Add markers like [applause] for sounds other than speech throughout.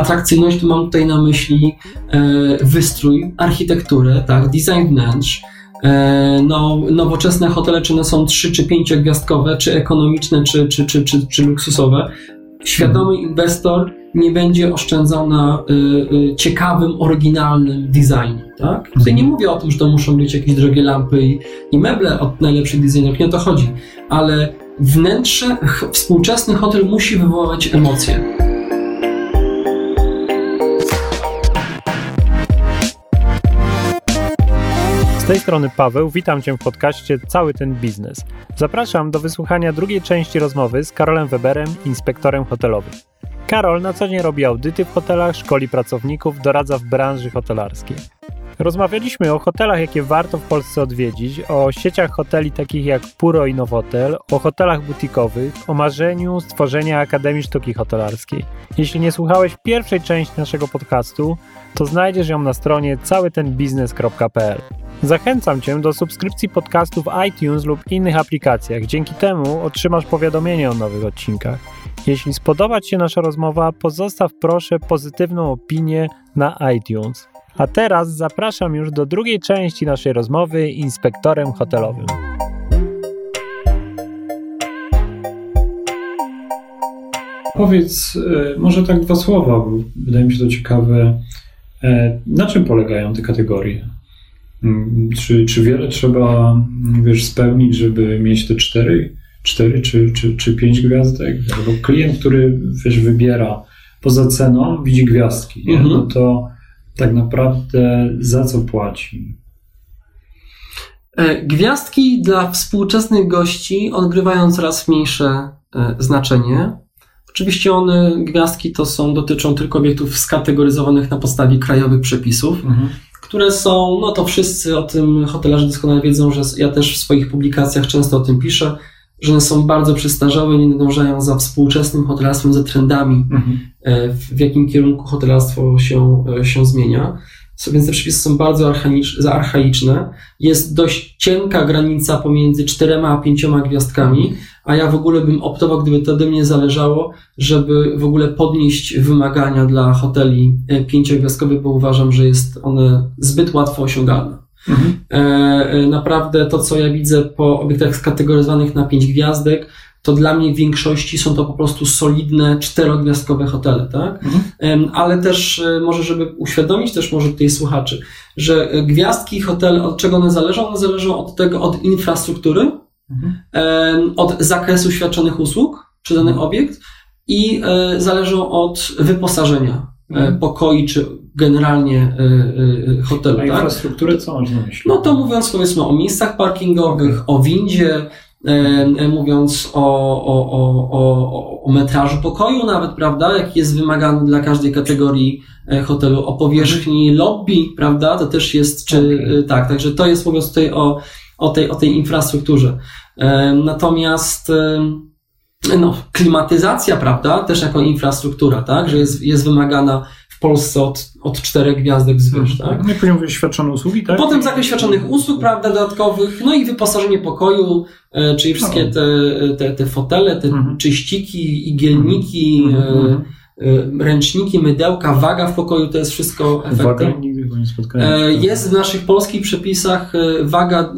atrakcyjność to mam tutaj na myśli wystrój, architekturę, tak, design wnętrz, no, nowoczesne hotele, czy one są trzy czy pięciogwiazdkowe, czy ekonomiczne, czy, czy, czy, czy, czy luksusowe. Świadomy inwestor nie będzie oszczędzał na y, ciekawym, oryginalnym designie. Tak? Tutaj nie mówię o tym, że to muszą być jakieś drogie lampy i, i meble od najlepszych designerów, nie o to chodzi, ale wnętrze, współczesny hotel musi wywoływać emocje. Tej strony Paweł, witam Cię w podcaście Cały ten biznes. Zapraszam do wysłuchania drugiej części rozmowy z Karolem Weberem, inspektorem hotelowym. Karol na co dzień robi audyty w hotelach, szkoli pracowników, doradza w branży hotelarskiej. Rozmawialiśmy o hotelach, jakie warto w Polsce odwiedzić, o sieciach hoteli takich jak Puro i Nowotel, o hotelach butikowych, o marzeniu stworzenia Akademii Sztuki Hotelarskiej. Jeśli nie słuchałeś pierwszej części naszego podcastu, to znajdziesz ją na stronie całytenbiznes.pl. Zachęcam Cię do subskrypcji podcastu w iTunes lub innych aplikacjach. Dzięki temu otrzymasz powiadomienie o nowych odcinkach. Jeśli spodoba Ci się nasza rozmowa, pozostaw proszę pozytywną opinię na iTunes. A teraz zapraszam już do drugiej części naszej rozmowy inspektorem hotelowym. Powiedz e, może tak dwa słowa, bo wydaje mi się to ciekawe. E, na czym polegają te kategorie? Mm, czy, czy wiele trzeba wiesz, spełnić, żeby mieć te cztery cztery czy, czy, czy pięć gwiazdek, albo klient, który wiesz, wybiera poza ceną, widzi gwiazdki, mhm. no to tak naprawdę za co płaci? E, gwiazdki dla współczesnych gości odgrywają coraz mniejsze e, znaczenie. Oczywiście one, gwiazdki to są, dotyczą tylko obiektów skategoryzowanych na podstawie krajowych przepisów, mhm. które są, no to wszyscy o tym hotelarze doskonale wiedzą, że ja też w swoich publikacjach często o tym piszę, że one są bardzo przestarzałe, nie nadążają za współczesnym hotelarstwem, za trendami, mhm. E, w jakim kierunku hotelarstwo się, e, się zmienia. Więc te przepisy są bardzo archaiczne. Jest dość cienka granica pomiędzy czterema a pięcioma gwiazdkami, a ja w ogóle bym optował, gdyby to ode mnie zależało, żeby w ogóle podnieść wymagania dla hoteli e, pięciogwiazdkowych, bo uważam, że jest one zbyt łatwo osiągalne. Mhm. E, e, naprawdę to, co ja widzę po obiektach skategoryzowanych na pięć gwiazdek, to dla mnie w większości są to po prostu solidne, czterogwiazdkowe hotele, tak? Mhm. Ale też e, może, żeby uświadomić też może tutaj słuchaczy, że gwiazdki hotele, od czego one zależą? One zależą od tego, od infrastruktury, mhm. od zakresu świadczonych usług, czy dany mhm. obiekt i zależą od wyposażenia mhm. pokoi, czy generalnie y, y, hotelu. A tak? infrastrukturę co masz na myśli? No to mówiąc powiedzmy o miejscach parkingowych, o windzie, mówiąc o, o, o, o, o metrażu pokoju nawet, prawda, jaki jest wymagany dla każdej kategorii e, hotelu, o powierzchni lobby, prawda, to też jest, czy okay. tak, także to jest mówiąc tutaj o, o, tej, o tej infrastrukturze. Natomiast no, klimatyzacja, prawda, też jako infrastruktura, tak, że jest, jest wymagana w Polsce od, od czterech gwiazdek wzwyż, hmm. tak? No i mówisz świadczone usługi, tak? Potem zakres świadczonych usług, prawda, dodatkowych, no i wyposażenie pokoju, e, czyli wszystkie te, te, te fotele, te hmm. czyściki, igielniki, hmm. e, ręczniki, mydełka, waga w pokoju, to jest wszystko efektem. Waga nigdy nie spotkałem. E, jest w naszych polskich przepisach e, waga e,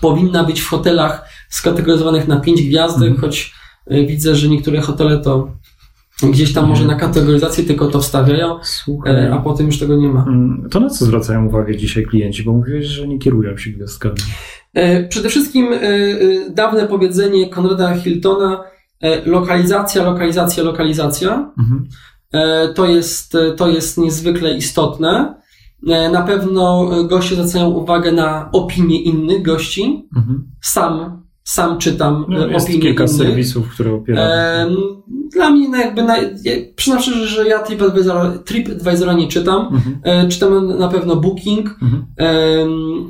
powinna być w hotelach skategoryzowanych na pięć gwiazdek, mhm. choć e, widzę, że niektóre hotele to Gdzieś tam może na kategoryzację tylko to wstawiają, Słuchaj. E, a potem już tego nie ma. Mm, to na co zwracają uwagę dzisiaj klienci? Bo mówiłeś, że nie kierują się gwiazdkami. E, przede wszystkim dawne powiedzenie Konrada Hiltona lokalizacja, lokalizacja, lokalizacja. Mhm. To, jest, to jest niezwykle istotne. Na pewno goście zwracają uwagę na opinie innych gości. Mhm. Sam sam czytam no, jest opinie kilka innych. serwisów, które opierają. Dla mnie no jakby, na, ja, przyznam szczerze, że ja TripAdvisora, TripAdvisora nie czytam. Mhm. E, czytam na pewno Booking mhm.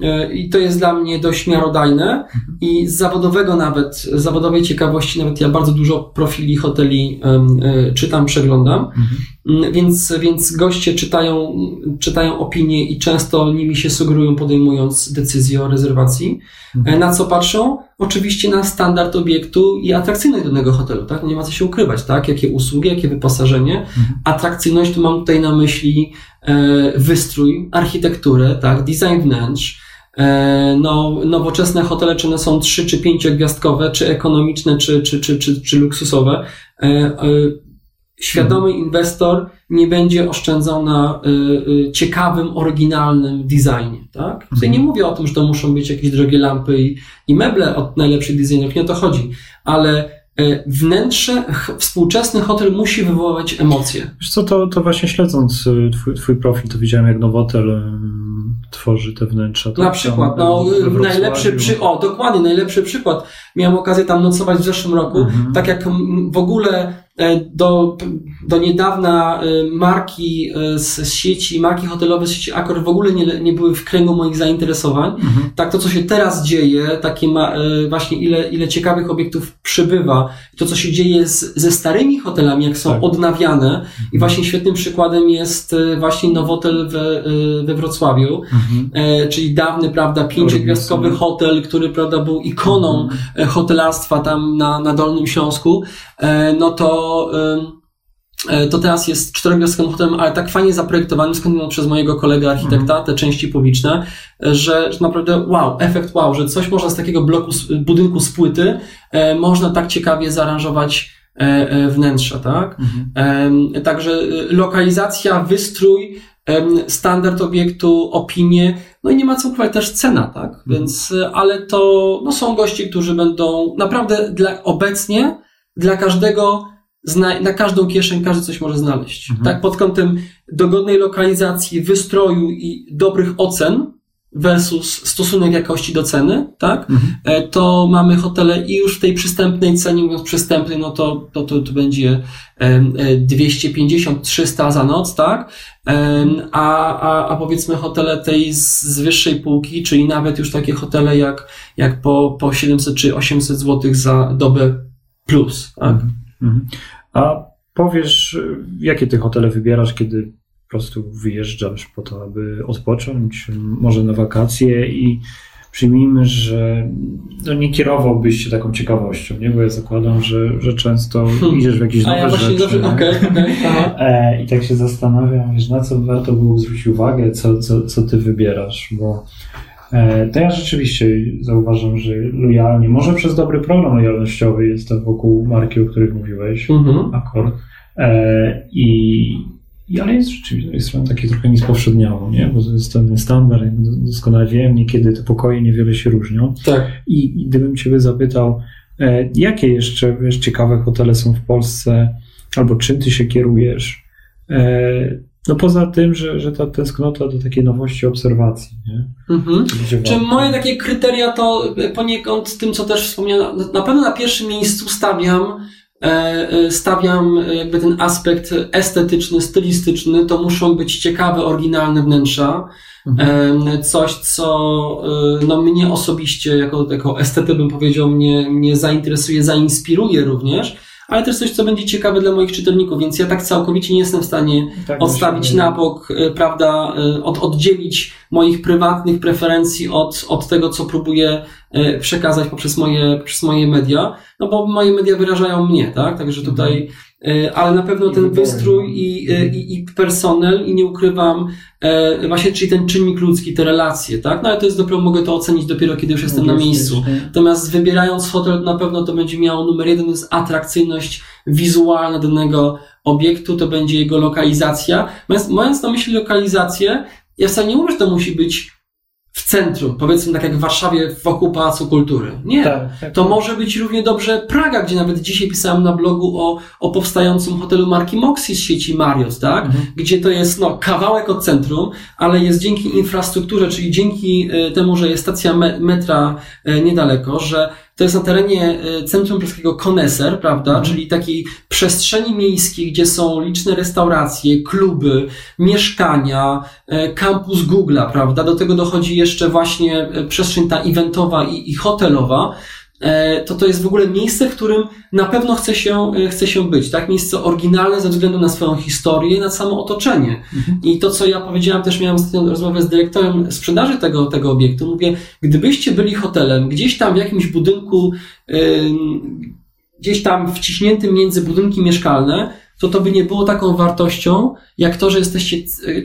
e, i to jest dla mnie dość miarodajne mhm. i z zawodowego nawet, z zawodowej ciekawości nawet ja bardzo dużo profili hoteli e, czytam, przeglądam. Mhm. Mm, Więc, więc goście czytają, czytają opinie i często nimi się sugerują, podejmując decyzję o rezerwacji. Mhm. E, Na co patrzą? Oczywiście na standard obiektu i atrakcyjność danego hotelu, tak? Nie ma co się ukrywać, tak? Jakie usługi, jakie wyposażenie. Mhm. Atrakcyjność, tu mam tutaj na myśli e, wystrój, architekturę, tak? Design wnętrz. E, no, nowoczesne hotele, czy one są trzy czy pięciogwiazdkowe, czy ekonomiczne, czy, czy, czy, czy, czy luksusowe. E, e, świadomy inwestor nie będzie oszczędzał na y, y, ciekawym, oryginalnym designie, tak? Tutaj nie mówię o tym, że to muszą być jakieś drogie lampy i, i meble od najlepszych designerów, nie o to chodzi, ale wnętrze, ch, współczesny hotel musi wywoływać emocje. Wiesz co, to, to właśnie śledząc y, twój, twój profil, to widziałem jak Nowotel ym, tworzy te wnętrza. Na Tak, przykład, tam no, najlepszy przy, o, dokładnie, najlepszy przykład. Miałem okazję tam nocować w zeszłym roku. Mhm. Tak jak w ogóle e, do, do niedawna e, marki e, z, sieci, marki hotelowe z sieci Accor w ogóle nie, nie były w kręgu moich zainteresowań. Mhm. Tak, to co się teraz dzieje, takie ma, e, właśnie ile, ile ciekawych obiektów przybywa, to co się dzieje z, ze starymi hotelami, jak są Tak. odnawiane i właśnie świetnym przykładem jest e, właśnie Nowotel we, e, we Wrocławiu, Mhm. e, czyli dawny, prawda, pięciogwiazdkowy hotel, który, prawda, był ikoną Mhm. e, hotelarstwa tam na, na Dolnym Śląsku, e, no to, ym, e, to teraz jest czterogwiazdkowym hotelem, ale tak fajnie zaprojektowanym, skądinąd przez mojego kolegę architekta, te części publiczne, że, że naprawdę wow, efekt wow, że coś można z takiego bloku, budynku z płyty, e, można tak ciekawie zaaranżować e, e, wnętrze, tak? Mhm. Także y, lokalizacja, wystrój, standard obiektu, opinie, no i nie ma co ukrywać też cena, tak? Więc, y, ale to no są goście, którzy będą naprawdę dla, obecnie dla każdego, zna, na każdą kieszeń każdy coś może znaleźć. Mhm. Tak, pod kątem dogodnej lokalizacji, wystroju i dobrych ocen versus stosunek jakości do ceny, tak? Mhm. E, to mamy hotele i już w tej przystępnej cenie, mówiąc przystępnej, no to, to, to, to będzie em, e, 250-300 za noc, tak? A, a, a powiedzmy hotele tej z, z wyższej półki, czyli nawet już takie hotele jak, jak po, po 700 czy 800 zł za dobę plus, tak? Mhm. A powiesz, jakie ty hotele wybierasz, kiedy po prostu wyjeżdżasz po to, aby odpocząć, może na wakacje i przyjmijmy, że no nie kierowałbyś się taką ciekawością, nie? Bo ja zakładam, że, że często Hmm. idziesz w jakieś A nowe ja właśnie rzeczy. okej, okej, aha. E, I tak się zastanawiam, wiesz, na co warto było zwrócić uwagę, co, co, co ty wybierasz, bo to ja rzeczywiście zauważam, że lojalnie, może przez dobry program lojalnościowy jest to wokół marki, o których mówiłeś, Mhm. Akor. E, i, i, ale jest rzeczywiście jest takie trochę niespowszedniało, nie? Bo to jest ten standard, doskonale wiem, niekiedy te pokoje niewiele się różnią. Tak. I, i gdybym Ciebie zapytał, e, jakie jeszcze wiesz, ciekawe hotele są w Polsce, albo czym Ty się kierujesz? E, no poza tym, że, że ta tęsknota do takiej nowości obserwacji, nie? Mhm. Czy moje takie kryteria to poniekąd tym, co też wspomniałem, na- pewno na pierwszym miejscu stawiam, e, e, stawiam e, jakby ten aspekt estetyczny, stylistyczny, to muszą być ciekawe, oryginalne wnętrza. Mhm. Coś, co no, mnie osobiście, jako, jako estetę bym powiedział, mnie, mnie zainteresuje, zainspiruje również, ale też coś, co będzie ciekawe dla moich czytelników, więc ja tak całkowicie nie jestem w stanie Tak, odstawić na bok, y, prawda, y, od, oddzielić moich prywatnych preferencji od, od tego, co próbuję y, przekazać poprzez moje, poprzez moje media, no bo moje media wyrażają mnie, tak, także tutaj, y, ale na pewno ten wystrój i, y, i, i personel i nie ukrywam, e, właśnie, czyli ten czynnik ludzki, te relacje, tak, no ale to jest dopiero, mogę to ocenić dopiero, kiedy już jestem na miejscu. Natomiast wybierając hotel, na pewno to będzie miało numer jeden, to jest atrakcyjność wizualna danego obiektu, to będzie jego lokalizacja. Mając, mając na myśli lokalizację, ja wcale nie mówię, że to musi być w centrum, powiedzmy tak jak w Warszawie wokół Pałacu Kultury. Nie. Tak, tak. To może być równie dobrze Praga, gdzie nawet dzisiaj pisałem na blogu o, o powstającym hotelu marki Moxie z sieci Marriott, tak? Mhm. Gdzie to jest no, kawałek od centrum, ale jest dzięki infrastrukturze, czyli dzięki e, temu, że jest stacja me, metra e, niedaleko, że to jest na terenie e, centrum praskiego Koneser, prawda? Mhm. Czyli takiej przestrzeni miejskiej, gdzie są liczne restauracje, kluby, mieszkania, e, kampus Google'a, prawda? Do tego dochodzi jeszcze właśnie e, przestrzeń ta eventowa i, i hotelowa. E, to to jest w ogóle miejsce, w którym na pewno chce się, e, chce się być, tak? Miejsce oryginalne ze względu na swoją historię, na samo otoczenie. Mhm. I to, co ja powiedziałem, też miałem ostatnio rozmowę z dyrektorem sprzedaży tego, tego obiektu. Mówię, gdybyście byli hotelem, gdzieś tam w jakimś budynku, yy, gdzieś tam wciśniętym między budynki mieszkalne, to to by nie było taką wartością, jak to, że jesteście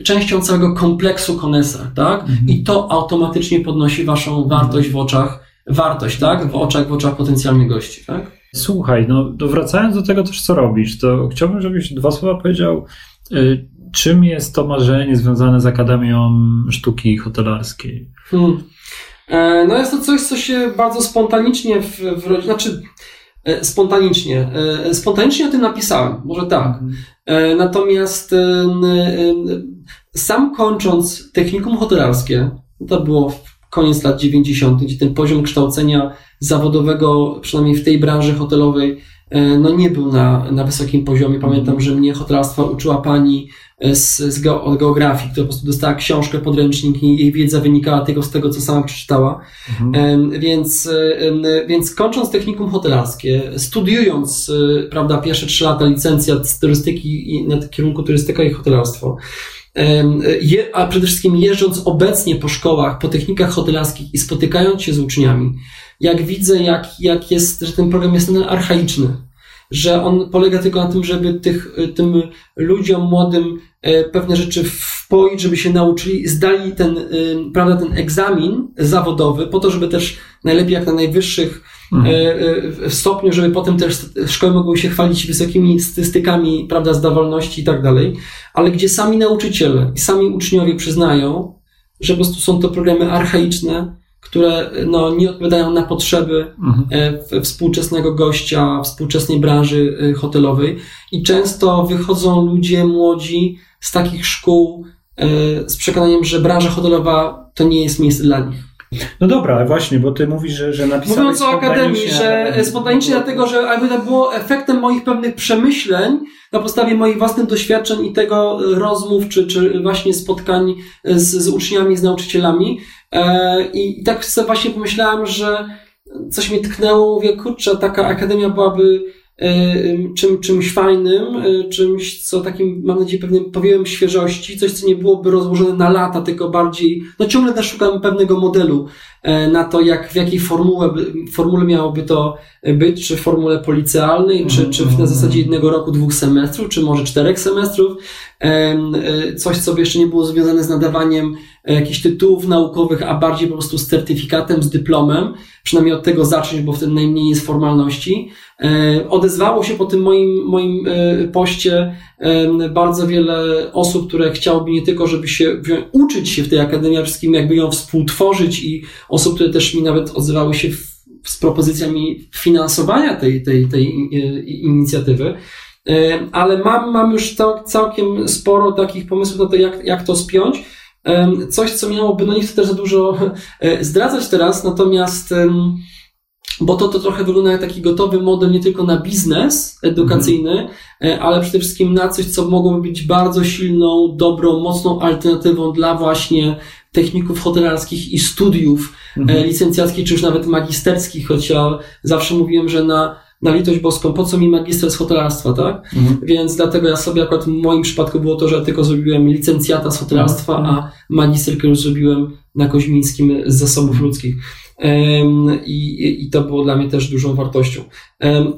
częścią całego kompleksu Konesa, tak? Mhm. I to automatycznie podnosi waszą wartość w oczach, wartość, tak? W oczach, w oczach potencjalnych gości, tak? Słuchaj, no to wracając do tego też, co robisz, to chciałbym, żebyś dwa słowa powiedział, y, czym jest to marzenie związane z Akademią Sztuki Hotelarskiej? Hmm. E, no jest to coś, co się bardzo spontanicznie w, w znaczy E, spontanicznie. E, spontanicznie o tym napisałem, może tak. Mhm. E, natomiast sam kończąc technikum hotelarskie, to było koniec lat 90., gdzie ten poziom kształcenia zawodowego, przynajmniej w tej branży hotelowej, no nie był na, na wysokim poziomie. Pamiętam, mhm. że mnie hotelarstwa uczyła pani z, z od geografii, która po prostu dostała książkę, podręcznik i jej wiedza wynikała tylko z tego, co sama przeczytała. Mhm. Więc, więc kończąc technikum hotelarskie, studiując, e, prawda, pierwsze trzy lata licencja z turystyki i na kierunku turystyka i hotelarstwo, a przede wszystkim jeżdżąc obecnie po szkołach, po technikach hotelarskich i spotykając się z uczniami, jak widzę, jak, jak jest, że ten program jest archaiczny, że on polega tylko na tym, żeby tych, tym ludziom młodym e, pewne rzeczy wpoić, żeby się nauczyli, zdali ten, prawda, ten egzamin zawodowy, po to, żeby też najlepiej jak na najwyższych mhm. E, stopniu, żeby potem też szkoły mogły się chwalić wysokimi statystykami, prawda, zdawalności i tak dalej, ale gdzie sami nauczyciele i sami uczniowie przyznają, że po prostu są to programy archaiczne, które no, nie odpowiadają na potrzeby mhm. E, współczesnego gościa, współczesnej branży e, hotelowej i często wychodzą ludzie młodzi z takich szkół e, z przekonaniem, że branża hotelowa to nie jest miejsce dla nich. No dobra, właśnie, bo ty mówisz, że, że napisałeś Mówiąc o Akademii, że spontanicznie dlatego, że jakby to było efektem moich pewnych przemyśleń na podstawie moich własnych doświadczeń i tego rozmów, czy, czy właśnie spotkań z, z uczniami, z nauczycielami, E, I, I tak sobie właśnie pomyślałem, że coś mi tknęło, mówię, kurczę, taka akademia byłaby e, czym, czymś fajnym, e, czymś, co takim, mam nadzieję, pewnym powiewem świeżości, coś, co nie byłoby rozłożone na lata, tylko bardziej, no ciągle też szukam pewnego modelu na to, jak, w jakiej formule, formule miałoby to być, czy w formule policealnej, czy, czy na mhm. zasadzie jednego roku, dwóch semestrów, czy może czterech semestrów, coś, co by jeszcze nie było związane z nadawaniem jakichś tytułów naukowych, a bardziej po prostu z certyfikatem, z dyplomem, przynajmniej od tego zacząć, bo wtedy najmniej jest formalności. E, odezwało się po tym moim, moim e, poście bardzo wiele osób, które chciałoby nie tylko, żeby się uczyć się w tej akademii, a wszystkim jakby ją współtworzyć i osób, które też mi nawet odzywały się z propozycjami finansowania tej, tej, tej e, inicjatywy. Ale mam, mam już całkiem sporo takich pomysłów na to, jak, jak to spiąć. Coś, co miałoby, no nie chcę też za dużo zdradzać teraz, natomiast bo to, to trochę wygląda jak taki gotowy model nie tylko na biznes edukacyjny, mhm. ale przede wszystkim na coś, co mogłoby być bardzo silną, dobrą, mocną alternatywą dla właśnie techników hotelarskich i studiów e, mhm. licencjackich, czy już nawet magisterskich, choć ja zawsze mówiłem, że na na litość boską, po co mi magister z hotelarstwa, tak? Mhm. Więc dlatego ja sobie akurat w moim przypadku było to, że tylko zrobiłem licencjata z hotelarstwa, mhm. a magisterkę już zrobiłem na Koźmińskim z zasobów ludzkich. I, I to było dla mnie też dużą wartością.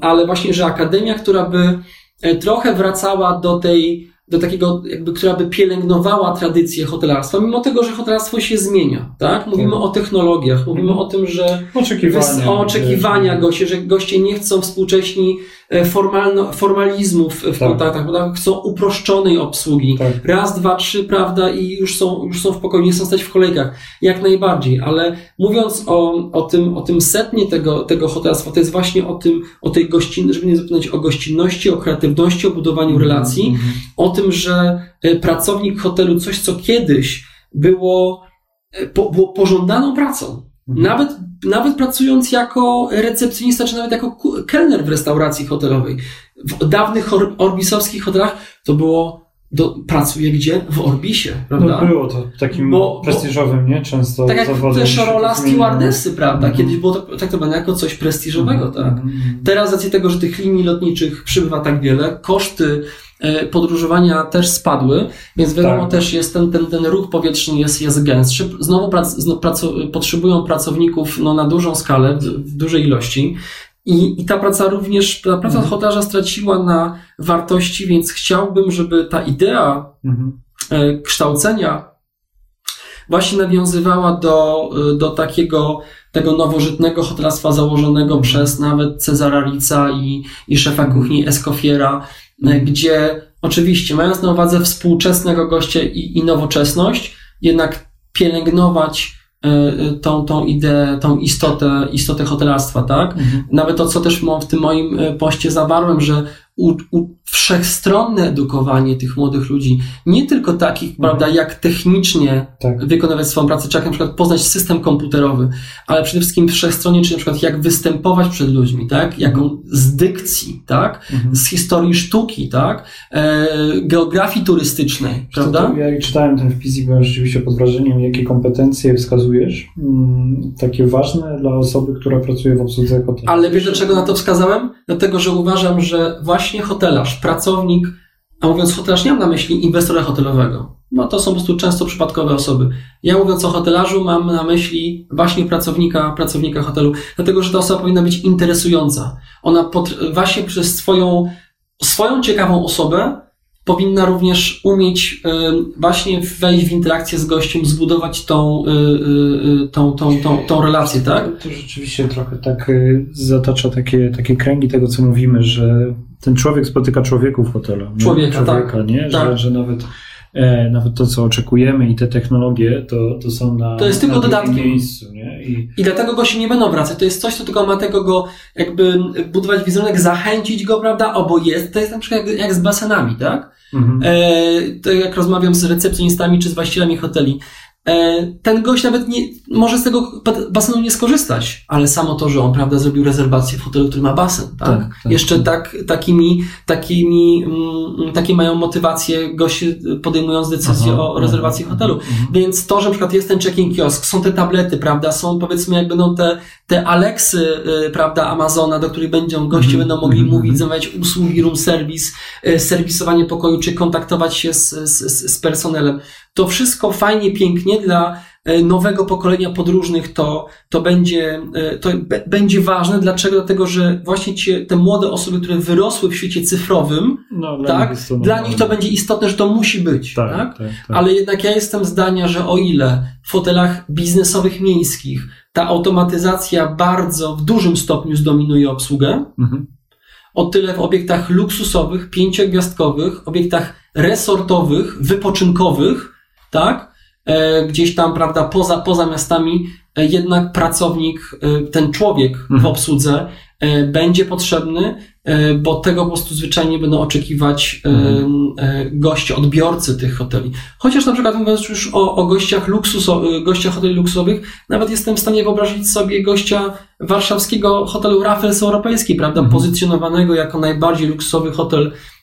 Ale właśnie, że akademia, która by e, trochę wracała do tej do takiego, jakby, która by pielęgnowała tradycję hotelarstwa, mimo tego, że hotelarstwo się zmienia, tak? Mówimy tak. o technologiach, mówimy o tym, że oczekiwania, o oczekiwania goście, że goście nie chcą współcześni E, formalno, formalizmów w tak. kontaktach, prawda? chcą uproszczonej obsługi. Tak. Raz, dwa, trzy, prawda, i już są, już są w pokoju, nie chcą stać w kolejkach. Jak najbardziej, ale mówiąc o, o tym, o tym setnie tego, tego hotelarstwa, to jest właśnie o tym, o tej gościnności, żeby nie zapomnieć o gościnności, o kreatywności, o budowaniu -hmm. relacji, mm -hmm. o tym, że e, pracownik hotelu, coś co kiedyś było, e, po, było pożądaną pracą, Mhm. Nawet, nawet pracując jako recepcjonista, czy nawet jako kelner w restauracji hotelowej. W dawnych orbisowskich hotelach to było do, pracuje gdzie? W Orbisie, prawda? No było to takim Bo- prestiżowym, nie? Często tak jak też rola stewardessy, prawda? Mhm. Kiedyś było to traktowane jako coś prestiżowego, Mhm, tak? Teraz z racji tego, że tych linii lotniczych przybywa tak wiele, koszty podróżowania też spadły, więc wiadomo Tak. też jest ten, ten, ten ruch powietrzny jest, jest gęstszy. Znowu prac, praco, potrzebują pracowników no, na dużą skalę, w, w dużej ilości. I, I ta praca również, ta praca Mhm. hotelarza straciła na wartości, więc chciałbym, żeby ta idea Mhm. e, kształcenia właśnie nawiązywała do, e, do takiego tego nowożytnego hotelarstwa założonego Mhm. przez nawet Cezara Rica i, i szefa kuchni Escoffiera, e, gdzie oczywiście mając na uwadze współczesnego gościa i, i nowoczesność, jednak pielęgnować e, e, tą, tą ideę, tą istotę, istotę hotelarstwa, tak? Mhm. Nawet to, co też w tym moim e, poście zawarłem, że u, u, wszechstronne edukowanie tych młodych ludzi, nie tylko takich, Mhm. prawda, jak technicznie Tak. wykonywać swoją pracę, czy jak na przykład poznać system komputerowy, ale przede wszystkim wszechstronnie, czyli na przykład jak występować przed ludźmi, tak, jaką z dykcji, tak, Mhm. z historii sztuki, tak, e, geografii turystycznej, prawda? To, ja czytałem ten wpis i byłem rzeczywiście pod wrażeniem, jakie kompetencje wskazujesz, mm, takie ważne dla osoby, która pracuje w obsłudze hotelu. Ale wiesz dlaczego na to wskazałem? Dlatego, że uważam, że właśnie hotelarz, pracownik, a mówiąc hotelarz, nie mam na myśli inwestora hotelowego. No to są po prostu często przypadkowe osoby. Ja mówiąc o hotelarzu, mam na myśli właśnie pracownika, pracownika hotelu, dlatego, że ta osoba powinna być interesująca. Ona właśnie przez swoją, swoją ciekawą osobę powinna również umieć właśnie wejść w interakcję z gościem, zbudować tą, y, y, y, tą, tą, tą, tą relację, tak? To, rzeczywiście trochę tak zatacza takie, takie kręgi tego, co mówimy, że ten człowiek spotyka człowieku w hotelu. Człowieka, człowieka tak. nie? Że, Tak. że nawet, nawet to, co oczekujemy i te technologie, to, to są na, To jest tylko na dodatkiem. miejscu. Nie? I, I dlatego goście nie będą wracać. To jest coś, co tylko ma tego go jakby budować wizerunek, zachęcić go, prawda? Obo jest. To jest na przykład jak, jak z basenami, tak? mhm. E, to jak rozmawiam z recepcjonistami czy z właścicielami hoteli. E, ten gość nawet nie, może z tego ba- basenu nie skorzystać, ale samo to, że on, prawda, zrobił rezerwację w hotelu, który ma basen, tak? Tak, tak, Jeszcze tak. tak, takimi, takimi, mm, takie mają motywacje goście podejmując decyzję Aha, o rezerwacji aha, hotelu. mhm. Więc to, że na przykład jest ten check-in kiosk, są te tablety, prawda, są powiedzmy jak będą te, te Alexy, y, prawda, Amazona, do których będą, goście Mhm, będą mogli mhm, mówić, mhm. zamawiać usługi room service, y, serwisowanie pokoju, czy kontaktować się z, z, z- personelem. To wszystko fajnie, pięknie dla nowego pokolenia podróżnych to, to będzie, y, to będzie ważne. Dlaczego? Dlatego, że właśnie ci, te młode osoby, które wyrosły w świecie cyfrowym, No, dla tak, nich dla nich to będzie istotne, że to musi być, Tak, tak? tak, tak. Ale jednak ja jestem zdania, że o ile w hotelach biznesowych miejskich ta automatyzacja bardzo w dużym stopniu zdominuje obsługę, Mhm. o tyle w obiektach luksusowych, pięciogwiazdkowych, obiektach resortowych, wypoczynkowych, tak, e, gdzieś tam, prawda, poza, poza miastami, e, jednak pracownik, e, ten człowiek w Mhm. obsłudze e, będzie potrzebny, e, bo tego po prostu zwyczajnie będą oczekiwać e, Mhm. e, goście, odbiorcy tych hoteli. Chociaż na przykład mówiąc już o, o gościach luksuso, e, gościach hoteli luksusowych, nawet jestem w stanie wyobrazić sobie gościa warszawskiego hotelu Raffles Europejski, prawda, Mhm. pozycjonowanego jako najbardziej luksusowy hotel e, e,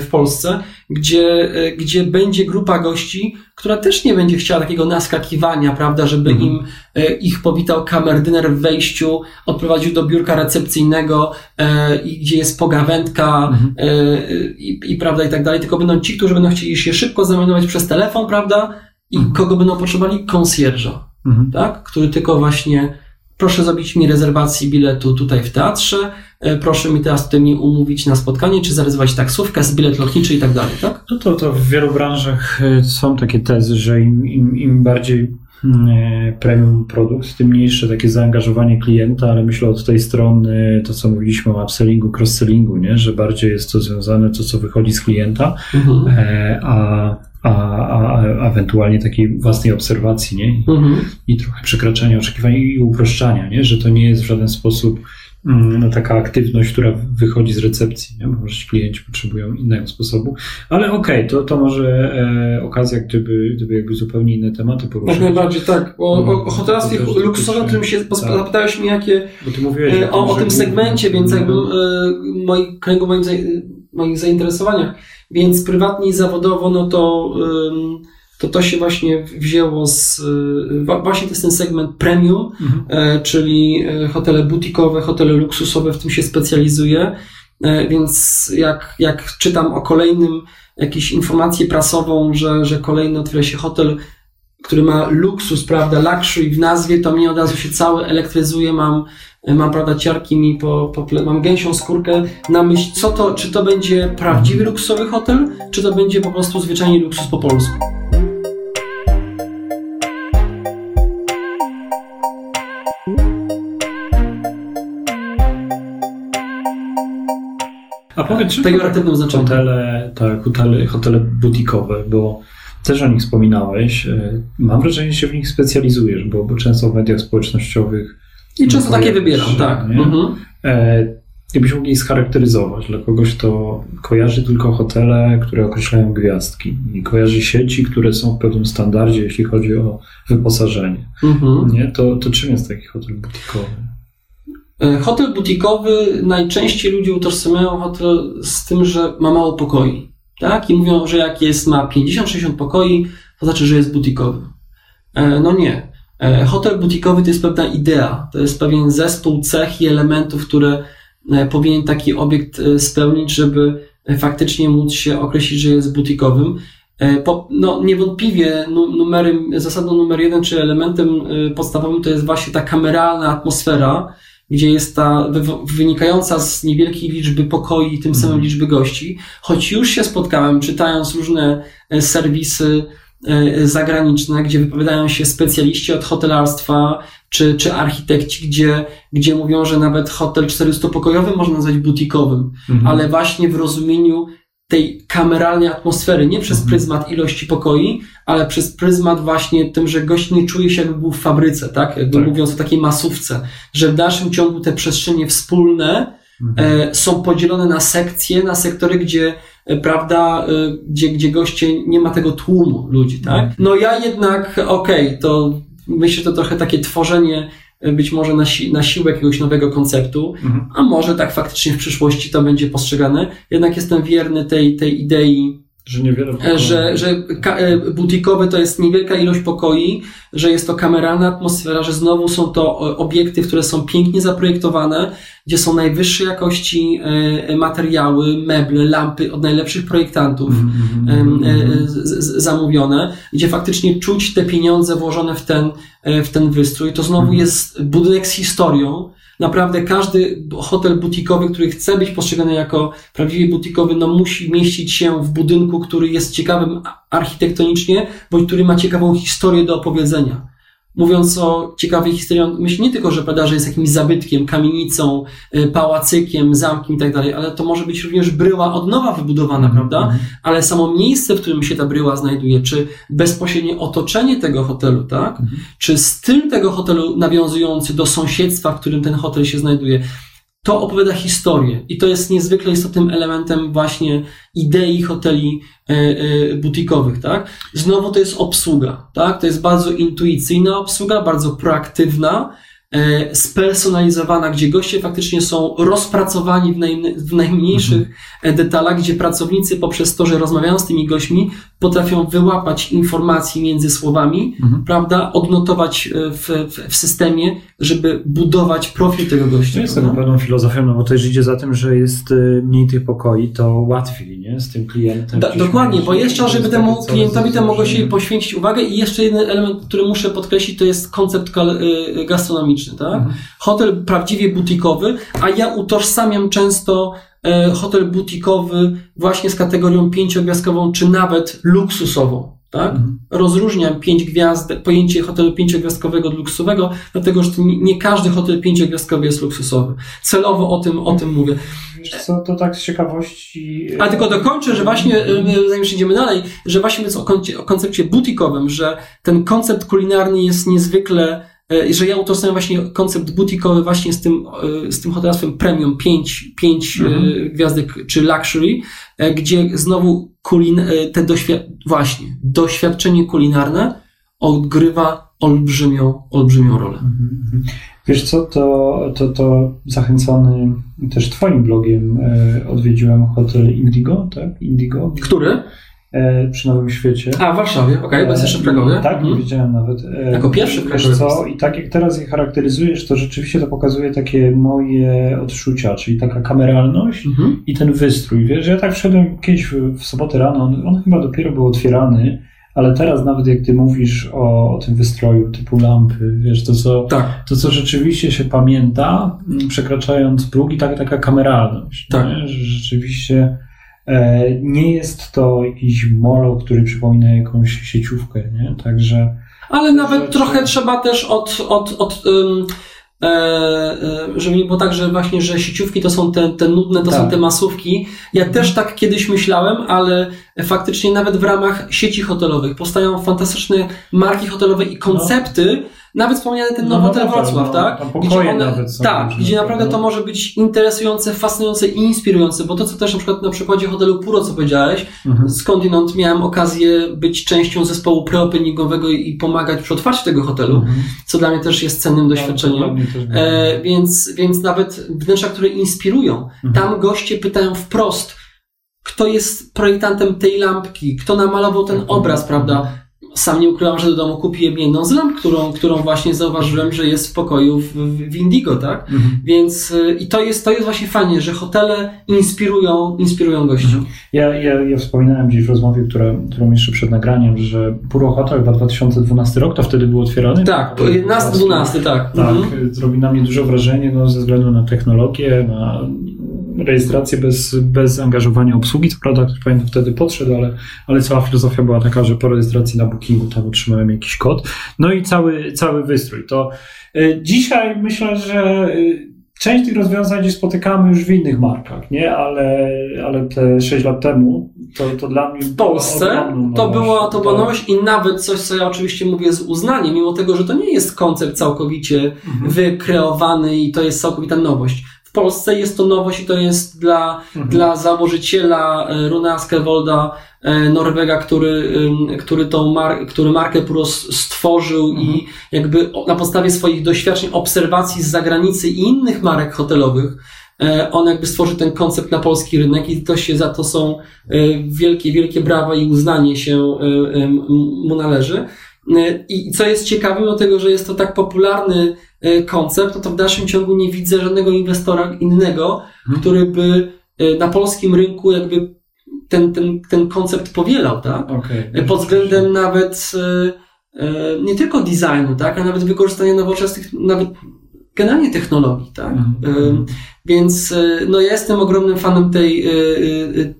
w Polsce, gdzie, e, gdzie będzie grupa gości, która też nie będzie chciała takiego naskakiwania, prawda, żeby Mhm. im e, ich powitał kamerdyner w wejściu, odprowadził do biurka recepcyjnego e, gdzie jest pogawędka Mhm. e, i, i prawda i tak dalej, tylko będą ci, którzy będą chcieli się szybko zameldować przez telefon, prawda, i Mhm. kogo będą potrzebowali? Konsjerża Mhm. tak? który tylko właśnie proszę zrobić mi rezerwację biletu tutaj w teatrze, e, proszę mi teraz tutaj mnie umówić na spotkanie, czy zarezerwować taksówkę, z bilet lotniczy i tak dalej, tak? No to, to w wielu branżach e, są takie tezy, że im, im, im bardziej mm, e, premium produkt, tym mniejsze takie zaangażowanie klienta, ale myślę od tej strony to, co mówiliśmy o upsellingu, cross-sellingu, nie? że bardziej jest to związane to, co wychodzi z klienta, Mhm. a, a, a, ewentualnie takiej własnej obserwacji, nie? Mhm. i trochę przekraczania oczekiwań i uproszczania, nie? że to nie jest w żaden sposób mm, no, taka aktywność, która wychodzi z recepcji, nie? bo może ci klienci potrzebują innego sposobu, ale okej, to, to może e, okazja, gdyby, gdyby jakby zupełnie inne tematy poruszyć. Jak najbardziej tak. O, o, o hotelarstwie luksusowym, o którym się tak. zapytałeś mnie, jakie mówiłeś e, o, o że tym segmencie, więc no, jakby e, moi kręgu moim moich zainteresowaniach, więc prywatnie i zawodowo, no to, to to się właśnie wzięło z, y, właśnie to jest ten segment premium, mhm. E, czyli e, hotele butikowe, hotele luksusowe, w tym się specjalizuję, e, więc jak, jak czytam o kolejnym, jakąś informację prasową, że, że kolejny otwiera się hotel który ma luksus, prawda, luxury w nazwie, to mnie od razu się cały elektryzuje, mam, mam prawda, ciarki mi po, po mam gęsią skórkę na myśl, co to, czy to będzie prawdziwy luksusowy hotel, czy to będzie po prostu zwyczajnie luksus po polsku. A powiedz, czy pejoratywnym znaczeniu. Hotele, tak, hotele, hotele butikowe, bo też o nich wspominałeś. E, mam wrażenie, że się w nich specjalizujesz, bo, bo często w mediach społecznościowych. I często takie wybieram, tak. Mhm. E, jakbyś mógł je scharakteryzować dla kogoś, kto kojarzy tylko hotele, które określają gwiazdki i kojarzy sieci, które są w pewnym standardzie, jeśli chodzi o wyposażenie. Mhm. Nie? To, to czym jest taki hotel butikowy? E, hotel butikowy najczęściej ludzie utożsamiają hotel z tym, że ma mało pokoi tak? I mówią, że jak jest, ma 50-60 pokoi, to znaczy, że jest butikowy. E, no nie. E, hotel butikowy to jest pewna idea, to jest pewien zespół cech i elementów, które e, powinien taki obiekt spełnić, żeby faktycznie móc się określić, że jest butikowym. No, niewątpliwie numerem, zasadą numer jeden, czy elementem podstawowym to jest właśnie ta kameralna atmosfera, gdzie jest ta wynikająca z niewielkiej liczby pokoi i tym samym mhm. liczby gości, choć już się spotkałem, czytając różne e, serwisy e, zagraniczne, gdzie wypowiadają się specjaliści od hotelarstwa czy, czy architekci, gdzie, gdzie mówią, że nawet hotel 400-pokojowy można nazwać butikowym, mhm. ale właśnie w rozumieniu tej kameralnej atmosfery, nie przez mhm. pryzmat ilości pokoi, ale przez pryzmat właśnie tym, że gość nie czuje się jakby był w fabryce, tak? Jakby tak. mówiąc o takiej masówce, że w dalszym ciągu te przestrzenie wspólne mhm. e, są podzielone na sekcje, na sektory, gdzie e, prawda, e, gdzie, gdzie goście nie ma tego tłumu ludzi, tak? Mhm. No ja jednak, okej, okay, to myślę, że to trochę takie tworzenie być może na, si na siłę jakiegoś nowego konceptu, mhm. a może tak faktycznie w przyszłości to będzie postrzegane. Jednak jestem wierny tej, tej idei, że niewiele pokoi. Że, że e, butikowe to jest niewielka ilość pokoi, że jest to kameralna atmosfera, że znowu są to obiekty, które są pięknie zaprojektowane, gdzie są najwyższej jakości e, materiały, meble, lampy od najlepszych projektantów mm, mm, zamówione, gdzie faktycznie czuć te pieniądze włożone w ten, w ten wystrój. To znowu mm. jest budynek z historią, naprawdę każdy hotel butikowy, który chce być postrzegany jako prawdziwie butikowy, no musi mieścić się w budynku, który jest ciekawym architektonicznie, bądź który ma ciekawą historię do opowiedzenia mówiąc o ciekawej historii, on myśli nie tylko, że że jest jakimś zabytkiem, kamienicą, y, pałacykiem, zamkiem i tak dalej, ale to może być również bryła od nowa wybudowana, -hmm. prawda? Mhm. Ale samo miejsce, w którym się ta bryła znajduje, czy bezpośrednie otoczenie tego hotelu, tak? -hmm. Czy styl tego hotelu nawiązujący do sąsiedztwa, w którym ten hotel się znajduje, to opowiada historię i to jest niezwykle istotnym elementem właśnie idei hoteli e, e, butikowych, tak? Znowu to jest obsługa, tak? To jest bardzo intuicyjna obsługa, bardzo proaktywna, E, spersonalizowana, gdzie goście faktycznie są rozpracowani w, naj, w najmniejszych mhm. Detalach, gdzie pracownicy poprzez to, że rozmawiają z tymi gośćmi, potrafią wyłapać informacji między słowami, mhm. prawda, odnotować e, w, w, w, systemie, żeby budować profil tego gościa. To jest taką pewną filozofią, no bo też idzie za tym, że jest mniej tych pokoi, to łatwiej, nie, z tym klientem. Da, dokładnie, bo jeszcze, żeby temu klientowi temu mogło się poświęcić uwagę i jeszcze jeden element, który muszę podkreślić, to jest koncept gastronomiczny tak? Mhm. Hotel prawdziwie butikowy, a ja utożsamiam często e, hotel butikowy właśnie z kategorią pięciogwiazdkową, czy nawet luksusową. Tak? Mhm. Rozróżniam pięć gwiazd, pojęcie hotelu pięciogwiazdkowego od luksusowego, dlatego że nie każdy hotel pięciogwiazdkowy jest luksusowy. Celowo o tym, o tym mówię. Wiesz co, to tak z ciekawości. A tylko dokończę, że właśnie, e, zanim idziemy dalej, że właśnie jest o koncepcie butikowym, że ten koncept kulinarny jest niezwykle E, że ja utożsamiam właśnie koncept butikowy właśnie z tym, e, z tym hotelarstwem premium 5, 5 e, mhm. gwiazdek czy luxury, gdzie znowu kulin, te doświad właśnie, doświadczenie kulinarne odgrywa olbrzymią, olbrzymią rolę. Mhm, mhm. Wiesz co, to, to, to zachęcony też Twoim blogiem e, odwiedziłem hotel Indigo, tak? Indigo. Który? E, przy Nowym Świecie. A, w Warszawie, okej, okay, bo jest jeszcze w Krakowie. Tak, nie Mhm. wiedziałem nawet. E, Jako pierwszy w Krakowie. co, i tak jak teraz je charakteryzujesz, to rzeczywiście to pokazuje takie moje odczucia, czyli taka kameralność Mhm. i ten wystrój. Wiesz, ja tak wszedłem kiedyś w, w sobotę rano, on, on chyba dopiero był otwierany, ale teraz nawet jak ty mówisz o, o tym wystroju typu lampy, wiesz, to co, Tak, to co rzeczywiście się pamięta, przekraczając próg i tak, taka kameralność. Tak. Nie? Że rzeczywiście e, nie jest to jakiś molo, który przypomina jakąś sieciówkę, nie? Także ale nawet Rzeczy. trochę trzeba też od, od, od e, e, żeby nie było tak, że właśnie, że sieciówki to są te, te nudne, to Tak. są te masówki. Ja też tak kiedyś myślałem, ale faktycznie nawet w ramach sieci hotelowych powstają fantastyczne marki hotelowe i koncepty, nawet wspomniany ten No, nowy no hotel tak, Wrocław, no, tak? tam pokoje nawet są tak, gdzie naprawdę to może być interesujące, fascynujące i inspirujące, bo to, co też na przykład na przykładzie hotelu Puro, co powiedziałeś, mhm. skądinąd miałem okazję być częścią zespołu preopeningowego i pomagać przy otwarciu tego hotelu, Mhm. co dla mnie też jest cennym doświadczeniem. Też było. E, więc, więc nawet wnętrza, które inspirują, Mhm. tam goście pytają wprost, kto jest projektantem tej lampki, kto namalował ten Mhm. obraz, prawda? Sam nie ukrywam, że do domu kupiłem jedną z lamp, którą, którą właśnie zauważyłem, że jest w pokoju w, w Indigo, tak? Mhm. Więc y, i to jest, to jest właśnie fajnie, że hotele inspirują, inspirują gości. Mhm. Ja, ja, ja wspominałem gdzieś w rozmowie, która, którą jeszcze przed nagraniem, że Puro Hotel chyba 2012 rok, to wtedy był otwierany. Tak, 11-12, tak. Tak, Mhm. zrobi na mnie duże wrażenie no, ze względu na technologię, na rejestrację bez, bez zaangażowania obsługi. Co prawda, ktoś pamiętam wtedy podszedł, ale, ale cała filozofia była taka, że po rejestracji na Bookingu tam otrzymałem jakiś kod. No i cały, cały wystrój. To y, dzisiaj myślę, że y, część tych rozwiązań gdzieś spotykamy już w innych markach, nie? Ale, ale te 6 lat temu to, to dla mnie W Polsce to, było, to była nowość i nawet coś, co ja oczywiście mówię z uznaniem, mimo tego, że to nie jest koncept całkowicie Mhm. wykreowany i to jest całkowita nowość. W Polsce jest to nowość i to jest dla, Mhm. dla założyciela e, Runa Askelwolda, e, Norwega, który, który tą mar- który markę Puro s- stworzył Mhm. i jakby na podstawie swoich doświadczeń, obserwacji z zagranicy i innych marek hotelowych, e, on jakby stworzył ten koncept na polski rynek i to się za to są wielkie, wielkie brawa i uznanie się mu należy. E, I co jest ciekawe, mimo tego, że jest to tak popularny e, koncept, no to w dalszym ciągu nie widzę żadnego inwestora innego, Mhm. który by e, na polskim rynku jakby ten, ten, ten koncept powielał, tak? E, Pod względem nawet nie tylko designu, tak, a nawet wykorzystania nowoczesnych, nawet generalnie technologii, tak? Mhm. Więc no, ja jestem ogromnym fanem tej,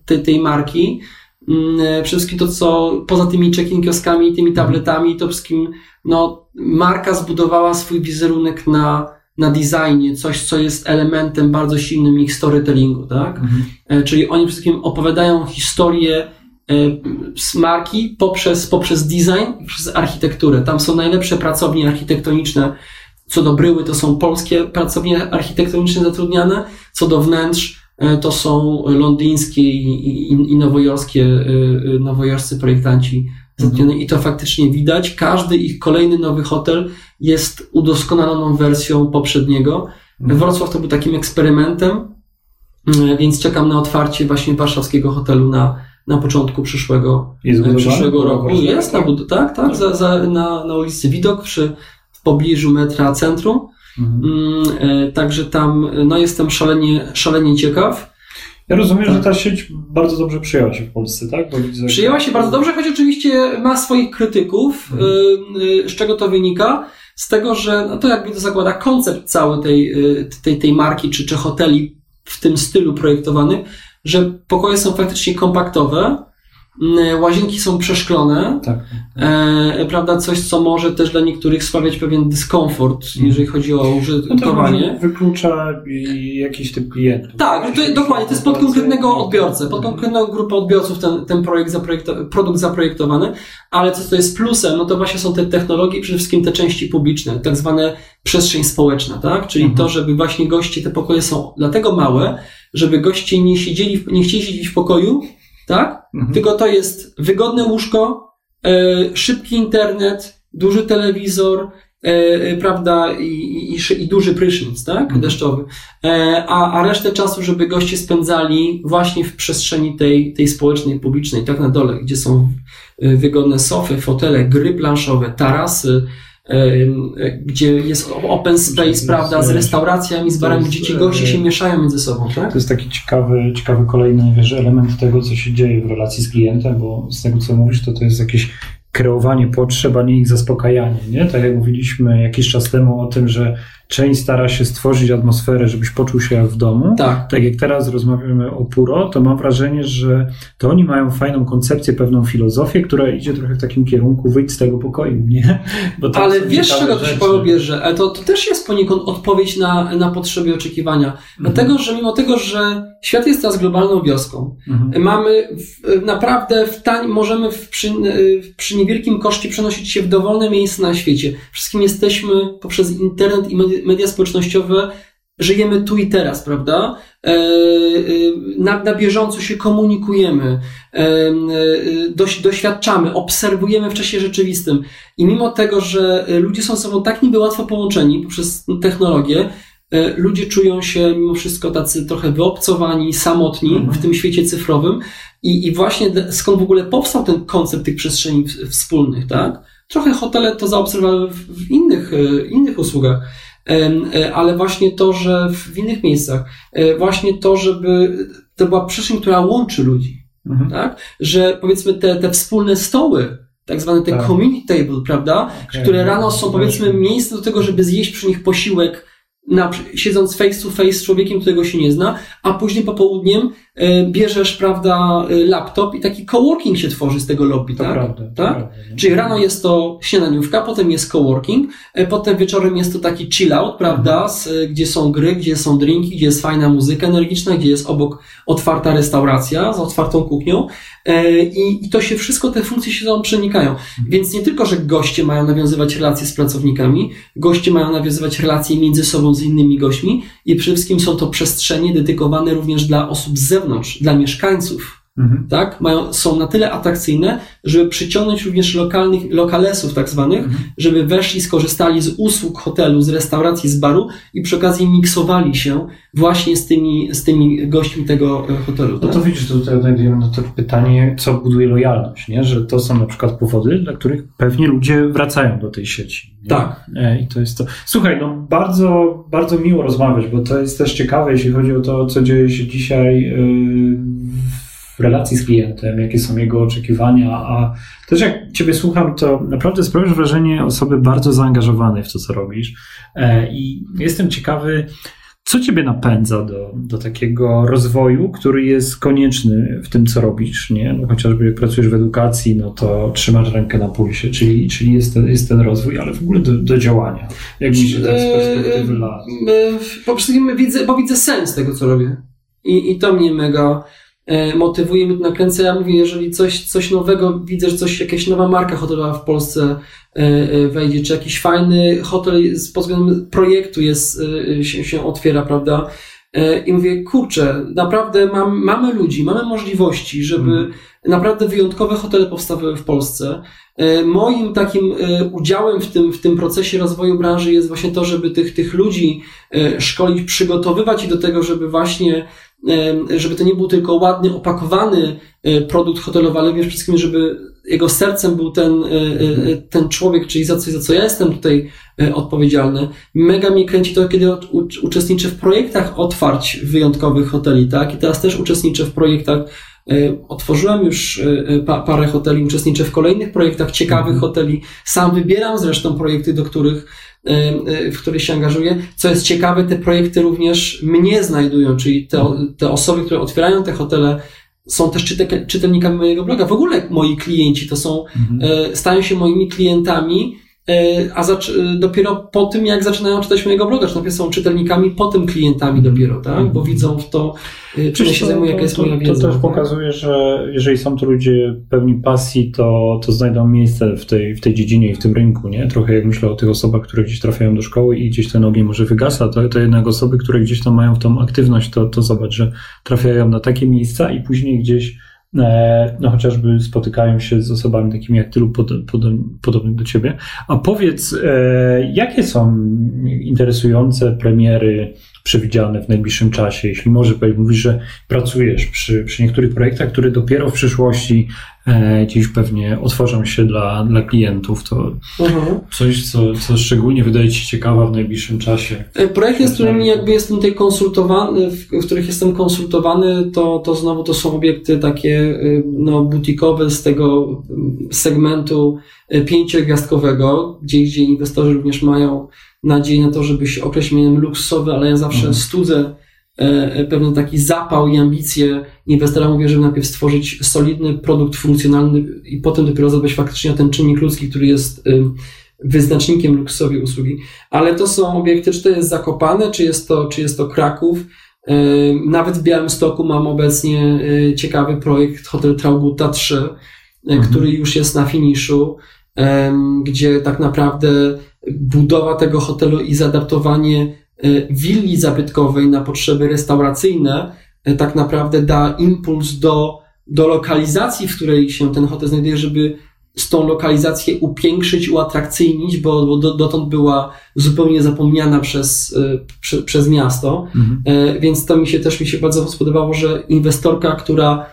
tej, tej marki. Mm, e, wszystkim to, co poza tymi check-in kioskami tymi tabletami, to wszystkim no, marka zbudowała swój wizerunek na, na designie, coś, co jest elementem bardzo silnym ich storytellingu, tak? Mhm. E, Czyli oni przede wszystkim opowiadają historię e, z marki poprzez, poprzez design i przez architekturę. Tam są najlepsze pracownie architektoniczne. Co do bryły, to są polskie pracownie architektoniczne zatrudniane. Co do wnętrz, to są londyńskie i, i, i nowojorskie, e, e, nowojorscy projektanci zatrudnieni. I to faktycznie widać. Każdy ich kolejny nowy hotel jest udoskonaloną wersją poprzedniego. Mhm. Wrocław to był takim eksperymentem, więc czekam na otwarcie właśnie warszawskiego hotelu na, na początku przyszłego, e, przyszłego roku. Warszawie? Jest na bud- tak, tak, za, za, na, na ulicy Widok przy, w pobliżu metra centrum. Mhm. Mm, e, Także tam no, jestem szalenie, szalenie ciekaw. Ja rozumiem, Tak. że ta sieć bardzo dobrze przyjęła się w Polsce, tak? Widzę, Przyjęła się bardzo dobrze, choć oczywiście ma swoich krytyków. Mhm. Y, y, Z czego to wynika? Z tego, że no to jakby to zakłada koncept cały tej, y, tej, tej marki czy, czy hoteli w tym stylu projektowanych, że pokoje są faktycznie kompaktowe, łazienki są przeszklone, Tak. e, prawda, coś, co może też dla niektórych sprawiać pewien dyskomfort, Mhm. jeżeli chodzi o No użytkowanie. może wyklucza i jakiś typ klientów. Tak, to, dokładnie, to jest pod konkretnego odbiorcę, pod konkretną grupę odbiorców ten, ten projekt zaprojekto, produkt zaprojektowany, ale co to jest plusem, no to właśnie są te technologie, przede wszystkim te części publiczne, tak zwane przestrzeń społeczna, tak? Czyli Mhm. to, żeby właśnie goście, te pokoje są dlatego małe, żeby goście nie siedzieli, nie chcieli siedzieć w pokoju, tak? Mhm. Tylko to jest wygodne łóżko, e, szybki internet duży telewizor, e, prawda, i, i, i, duży prysznic, tak, Mhm. deszczowy, e, a, a resztę czasu, żeby goście spędzali właśnie w przestrzeni tej, tej społecznej, publicznej, tak na dole, gdzie są e, wygodne sofy, fotele, gry planszowe, tarasy, e, e, gdzie jest open space, prawda, z restauracjami, z barami, gdzie ci goście e, się mieszają między sobą, tak? To jest taki ciekawy, ciekawy kolejny wiesz, element tego, co się dzieje w relacji z klientem, bo z tego, co mówisz, to to jest jakieś kreowanie potrzeb, a nie ich zaspokajanie. Nie? Tak jak mówiliśmy jakiś czas temu o tym, że część stara się stworzyć atmosferę, żebyś poczuł się jak w domu. Tak. Tak jak teraz rozmawiamy o Puro, to mam wrażenie, że to oni mają fajną koncepcję, pewną filozofię, która idzie trochę w takim kierunku wyjść z tego pokoju, nie? [laughs] Ale wiesz, czego to się rzeczy. Paweł bierze? Ale to, to też jest poniekąd odpowiedź na, na potrzeby oczekiwania. Mhm. Dlatego, że mimo tego, że świat jest teraz globalną wioską, Mhm. mamy w, naprawdę w tań, możemy w, przy, w, przy niewielkim koszcie przenosić się w dowolne miejsca na świecie. Wszystkim jesteśmy poprzez internet i media, media społecznościowe, żyjemy tu i teraz, prawda? E, e, na, na bieżąco się komunikujemy, e, doś, doświadczamy, obserwujemy w czasie rzeczywistym. I mimo tego, że ludzie są ze sobą tak niby łatwo połączeni poprzez technologię, ludzie czują się mimo wszystko tacy trochę wyobcowani, samotni Mhm. w tym świecie cyfrowym. I, I właśnie skąd w ogóle powstał ten koncept tych przestrzeni wspólnych, tak? Trochę hotele to zaobserwowały w, innych, innych usługach, ale właśnie to, że w innych miejscach, e, właśnie to, żeby to była przestrzeń, która łączy ludzi, Mhm. tak? Że powiedzmy te, te wspólne stoły, tak zwane te Tak. community table, prawda? Okej. które rano są powiedzmy miejsce do tego, żeby zjeść przy nich posiłek, na, siedząc face to face z człowiekiem, którego się nie zna, a później popołudniem e, bierzesz, prawda, e, laptop i taki coworking się tworzy z tego lobby, To tak? prawda. Tak? prawda? Czyli rano jest to śniadaniówka, potem jest coworking, e, potem wieczorem jest to taki chill out, prawda, z, e, gdzie są gry, gdzie są drinki, gdzie jest fajna muzyka energiczna, gdzie jest obok otwarta restauracja z otwartą kuchnią e, i, i to się wszystko, te funkcje się tam przenikają. Więc nie tylko, że goście mają nawiązywać relacje z pracownikami, goście mają nawiązywać relacje między sobą z innymi gośćmi i przede wszystkim są to przestrzenie dedykowane również dla osób z zewnątrz, dla mieszkańców Mhm. tak, mają, są na tyle atrakcyjne, żeby przyciągnąć również lokalnych, lokalesów tak zwanych, Mhm. żeby weszli, skorzystali z usług hotelu, z restauracji, z baru i przy okazji miksowali się właśnie z tymi, z tymi gośćmi tego e, hotelu. No Tak? to widzisz, tutaj odnajdujemy na to pytanie, co buduje lojalność, nie? że to są na przykład powody, dla których pewnie ludzie wracają do tej sieci. Nie? Tak. E, I to jest to. Słuchaj, no bardzo, bardzo miło rozmawiać, bo to jest też ciekawe, jeśli chodzi o to, co dzieje się dzisiaj yy, w relacji z klientem, jakie są jego oczekiwania, a też jak Ciebie słucham, to naprawdę sprawiasz wrażenie osoby bardzo zaangażowanej w to, co robisz. E, I jestem ciekawy, co Ciebie napędza do, do takiego rozwoju, który jest konieczny w tym, co robisz, nie? No, chociażby jak pracujesz w edukacji, no to trzymasz rękę na pulsie, czyli, czyli jest, ten, jest ten rozwój, ale w ogóle do, do działania. Jak myślisz tak z perspektywy lat? E, Po prostu widzę, bo widzę sens tego, co robię. I, i to mnie mega e, motywuje, mnie to nakręca. Ja mówię, jeżeli coś, coś nowego widzę, że coś, jakaś nowa marka hotelowa w Polsce e, e, wejdzie, czy jakiś fajny hotel z pod względem projektu jest, e, się, się otwiera, prawda? E, I mówię, kurczę, naprawdę mam, mamy ludzi, mamy możliwości, żeby Mhm. Naprawdę wyjątkowe hotele powstawały w Polsce. E, Moim takim e, udziałem w tym, w tym procesie rozwoju branży jest właśnie to, żeby tych, tych ludzi e, szkolić, przygotowywać ich do tego, żeby właśnie, żeby to nie był tylko ładny, opakowany produkt hotelowy, ale przede wszystkim, żeby jego sercem był ten, ten człowiek, czyli za co, za co ja jestem tutaj odpowiedzialny. Mega mnie kręci to, kiedy uczestniczę w projektach otwarć wyjątkowych hoteli, tak? I teraz też uczestniczę w projektach Otworzyłem już e, pa, parę hoteli, uczestniczę w kolejnych projektach ciekawych Mhm. hoteli. Sam wybieram zresztą projekty, do których, e, e, w których się angażuję. Co jest ciekawe, te projekty również mnie znajdują, czyli te, te osoby, które otwierają te hotele, są też czyte, czytelnikami mojego bloga. W ogóle moi klienci to są, Mhm. e, stają się moimi klientami, e, a zac- e, dopiero po tym, jak zaczynają czytać mojego bloga, czy najpierw są czytelnikami, potem klientami dopiero, tak? Bo widzą w to, e, czym ja się zajmuję, to, jaka jest to, moja wiedza. To też tak? pokazuje, że jeżeli są to ludzie pełni pasji, to, to znajdą miejsce w tej, w tej dziedzinie i w tym rynku, nie? Trochę jak myślę o tych osobach, które gdzieś trafiają do szkoły i gdzieś ten ogień może wygasa, to, to jednak osoby, które gdzieś tam mają w tą aktywność, to, to zobacz, że trafiają na takie miejsca i później gdzieś e, no chociażby spotykają się z osobami takimi jak ty lub pod, pod, podobnych do ciebie. A powiedz, e, jakie są interesujące premiery przewidziane w najbliższym czasie? Jeśli może mówisz, że pracujesz przy, przy niektórych projektach, które dopiero w przyszłości e, gdzieś pewnie otworzą się dla, dla klientów, to mhm. coś, co, co szczególnie wydaje Ci się ciekawe w najbliższym czasie. E, projekty, z którymi jakby jestem tutaj konsultowany, w, których jestem konsultowany, to, to znowu to są obiekty takie y, no, butikowe z tego segmentu y, pięciogwiazdkowego, gdzie, gdzie inwestorzy również mają nadzieję na to, żeby się określić mianem luksusowy, ale ja zawsze mhm. studzę e, e, pewien taki zapał i ambicje inwestora. Mówię, żeby najpierw stworzyć solidny produkt funkcjonalny i potem dopiero zadbać faktycznie o ten czynnik ludzki, który jest wyznacznikiem luksusowej usługi. Ale to są obiekty, czy to jest Zakopane, czy jest to, czy jest to Kraków. Nawet w Białymstoku mam obecnie e, ciekawy projekt Hotel Traugutta 3, mhm. który już jest na finiszu, gdzie tak naprawdę budowa tego hotelu i zaadaptowanie e, willi zabytkowej na potrzeby restauracyjne e, tak naprawdę da impuls do, do lokalizacji, w której się ten hotel znajduje, żeby z tą lokalizację upiększyć, uatrakcyjnić, bo, bo dotąd była zupełnie zapomniana przez, e, prze, przez miasto. Mhm. Więc to mi się też mi się bardzo spodobało, że inwestorka, która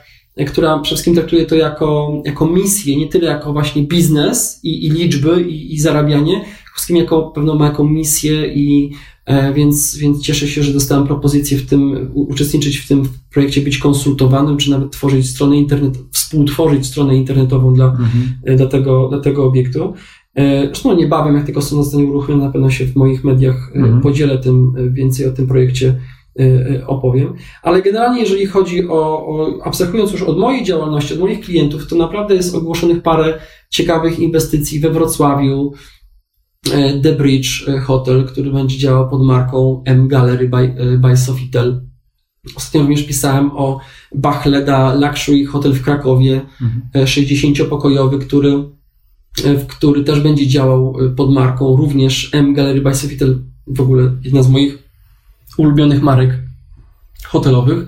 która przede wszystkim traktuje to jako, jako misję, nie tyle jako właśnie biznes i, i liczby i, i zarabianie, wszystkim jako pewną ma jako misję i e, więc, więc cieszę się, że dostałem propozycję w tym, uczestniczyć w tym projekcie, być konsultowanym, czy nawet tworzyć stronę internet, współtworzyć stronę internetową dla, mhm. E, dla, tego, dla tego obiektu. E, zresztą niebawem, jak tylko strona zostanie uruchomiona, na pewno się w moich mediach mhm. podzielę tym więcej o tym projekcie opowiem. Ale generalnie, jeżeli chodzi o, o, abstrahując już od mojej działalności, od moich klientów, to naprawdę jest ogłoszonych parę ciekawych inwestycji we Wrocławiu, The Bridge e, Hotel, który będzie działał pod marką M Gallery by, e, by Sofitel. Ostatnio również pisałem o Bachleda Luxury Hotel w Krakowie, mhm. 60-pokojowy, który, który też będzie działał pod marką również M Gallery by Sofitel, w ogóle jedna z moich ulubionych marek hotelowych.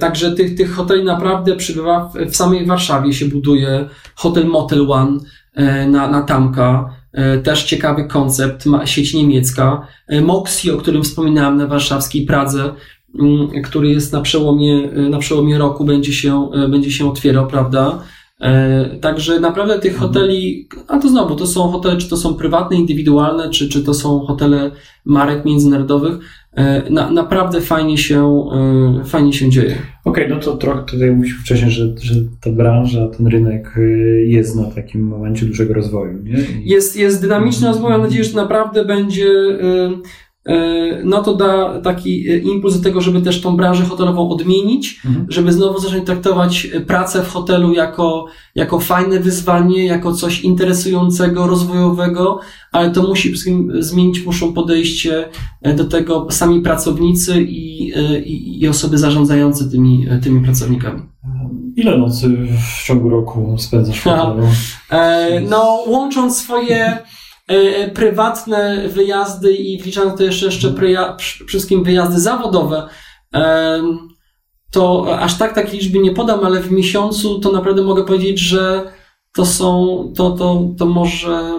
Także tych, tych hoteli naprawdę przybywa. W samej Warszawie się buduje hotel Motel One, E, na, na Tamka. E, też ciekawy koncept, sieć niemiecka. E, Moxie, o którym wspominałem na warszawskiej Pradze, mm, który jest na przełomie, na przełomie roku, będzie się, będzie się otwierał, prawda? Także naprawdę tych mhm. hoteli, a to znowu, to są hotele, czy to są prywatne, indywidualne, czy, czy to są hotele marek międzynarodowych, E, na, naprawdę fajnie się, e, fajnie się dzieje. Okej, okay, no to trochę tutaj mówisz wcześniej, że, że ta branża, ten rynek e, jest na takim momencie dużego rozwoju. Nie? I... Jest, jest dynamiczny rozwój, mam nadzieję, że naprawdę będzie E, no to da taki e, impuls do tego, żeby też tą branżę hotelową odmienić, mhm. żeby znowu zacząć traktować pracę w hotelu jako, jako fajne wyzwanie, jako coś interesującego, rozwojowego, ale to musi zmienić, muszą podejście e, do tego sami pracownicy i, i, i osoby zarządzające tymi, tymi pracownikami. Ile nocy w ciągu roku spędzasz w hotelu? No, łącząc swoje E, prywatne wyjazdy i wliczając to jeszcze, jeszcze wszystkim wyjazdy zawodowe, to aż tak takiej liczby nie podam, ale w miesiącu to naprawdę mogę powiedzieć, że to są, to, to, to może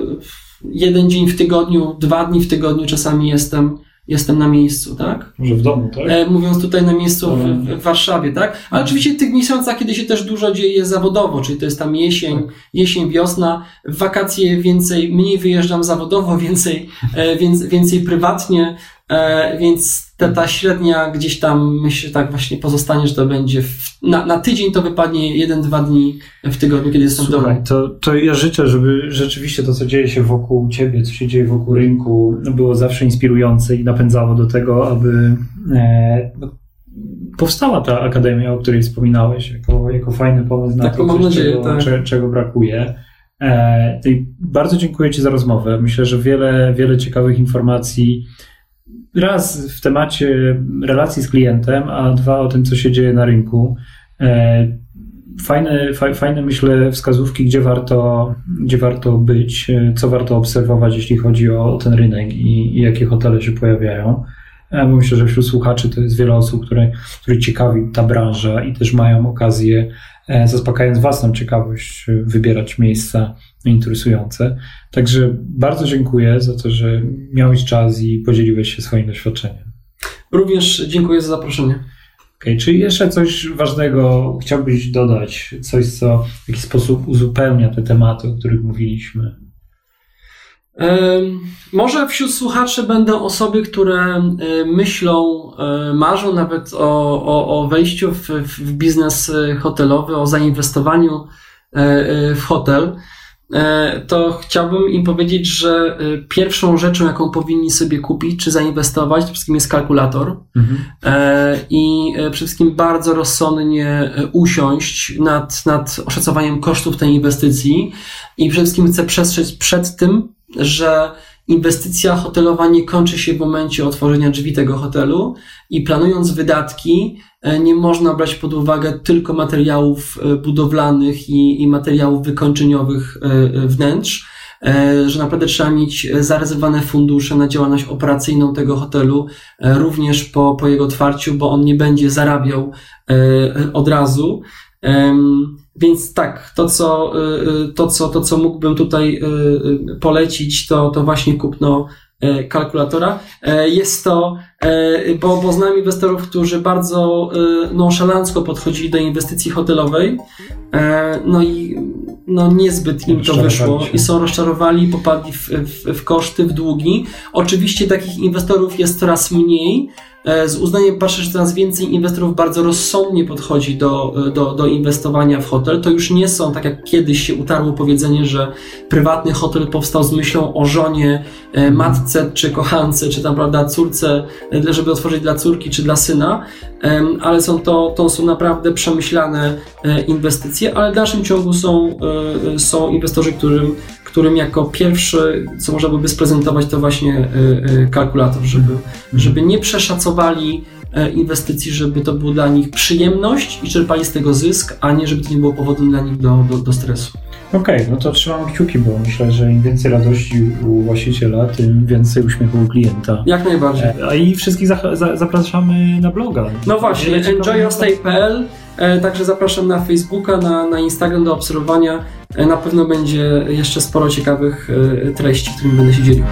jeden dzień w tygodniu, dwa dni w tygodniu czasami jestem jestem na miejscu, tak? Może w domu, tak? E, mówiąc tutaj na miejscu w, w, Warszawie, tak? Ale oczywiście w tych miesiącach, kiedy się też dużo dzieje zawodowo, czyli to jest tam jesień, tak. jesień, wiosna, w wakacje więcej, mniej wyjeżdżam zawodowo, [laughs] więcej, e, więcej prywatnie, E, więc ta, ta średnia gdzieś tam myślę tak właśnie pozostanie, że to będzie w, na, na tydzień to wypadnie jeden, dwa dni w tygodniu, kiedy jestem Słuchaj, w domu. To, to ja życzę, żeby rzeczywiście to, co dzieje się wokół ciebie, co się dzieje wokół rynku, było zawsze inspirujące i napędzało do tego, aby e, no, powstała ta akademia, o której wspominałeś, jako, jako fajny pomysł na tak, to, coś, nadzieję, czego, tak. czego brakuje. E, bardzo dziękuję Ci za rozmowę. Myślę, że wiele, wiele ciekawych informacji raz w temacie relacji z klientem, a dwa o tym, co się dzieje na rynku. E, fajne, fajne myślę, wskazówki, gdzie warto, gdzie warto być, e, co warto obserwować, jeśli chodzi o ten rynek i, i jakie hotele się pojawiają. bo myślę, że wśród słuchaczy to jest wiele osób, które, które ciekawi ta branża i też mają okazję, zaspokajając własną ciekawość, wybierać miejsca interesujące. Także bardzo dziękuję za to, że miałeś czas i podzieliłeś się swoim doświadczeniem. Również dziękuję za zaproszenie. Okay, czy jeszcze coś ważnego chciałbyś dodać? Coś, co w jakiś sposób uzupełnia te tematy, o których mówiliśmy? Może wśród słuchaczy będą osoby, które myślą, marzą nawet o, o, o wejściu w, w biznes hotelowy, o zainwestowaniu w hotel. E, to chciałbym im powiedzieć, że e, pierwszą rzeczą, jaką powinni sobie kupić czy zainwestować, to wszystkim jest kalkulator mhm. E, i przede wszystkim bardzo rozsądnie usiąść nad, nad oszacowaniem kosztów tej inwestycji i przede wszystkim chcę przestrzec przed tym, że inwestycja hotelowa nie kończy się w momencie otworzenia drzwi tego hotelu i planując wydatki, nie można brać pod uwagę tylko materiałów e, budowlanych i, i materiałów wykończeniowych e, wnętrz, że naprawdę trzeba mieć zarezerwowane fundusze na działalność operacyjną tego hotelu, również po, po jego otwarciu, bo on nie będzie zarabiał od razu. Więc tak, to co, to co, to co mógłbym tutaj polecić, to, to właśnie kupno kalkulatora. Jest to, bo, bo znam inwestorów, którzy bardzo nonszalancko podchodzili do inwestycji hotelowej, no i no niezbyt im to wyszło i są rozczarowani, popadli w, w, w koszty, w długi. Oczywiście takich inwestorów jest coraz mniej, E, z uznaniem patrzę, że coraz więcej inwestorów bardzo rozsądnie podchodzi do, do, do inwestowania w hotel. To już nie są, tak jak kiedyś się utarło powiedzenie, że prywatny hotel powstał z myślą o żonie, e, matce czy kochance, czy tam, prawda, córce, e, żeby otworzyć dla córki czy dla syna, ale są to, to są naprawdę przemyślane inwestycje, ale w dalszym ciągu są, są inwestorzy, którym którym jako pierwszy, co można byłoby sprezentować, to właśnie e, e, kalkulator, żeby, żeby nie przeszacowali e, inwestycji, żeby to było dla nich przyjemność i czerpali z tego zysk, a nie żeby to nie było powodem dla nich do, do, do stresu. Okej, okay, no to trzymam kciuki, bo myślę, że im więcej radości u właściciela, tym więcej uśmiechu u klienta. Jak najbardziej. A i wszystkich za, za, zapraszamy na bloga. No właśnie, enjoyyourstay.pl Także zapraszam na Facebooka, na, na Instagram do obserwowania. E, na pewno będzie jeszcze sporo ciekawych e, treści, którymi będę się dzielił.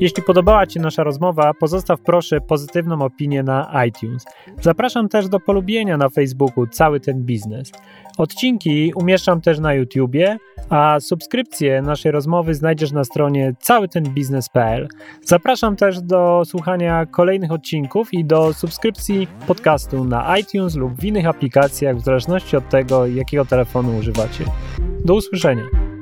Jeśli podobała Ci nasza rozmowa, pozostaw proszę pozytywną opinię na iTunes. Zapraszam też do polubienia na Facebooku cały ten biznes. Odcinki umieszczam też na YouTubie, a subskrypcję naszej rozmowy znajdziesz na stronie całytenbiznes.pl. Zapraszam też do słuchania kolejnych odcinków i do subskrypcji podcastu na iTunes lub w innych aplikacjach w zależności od tego, jakiego telefonu używacie. Do usłyszenia.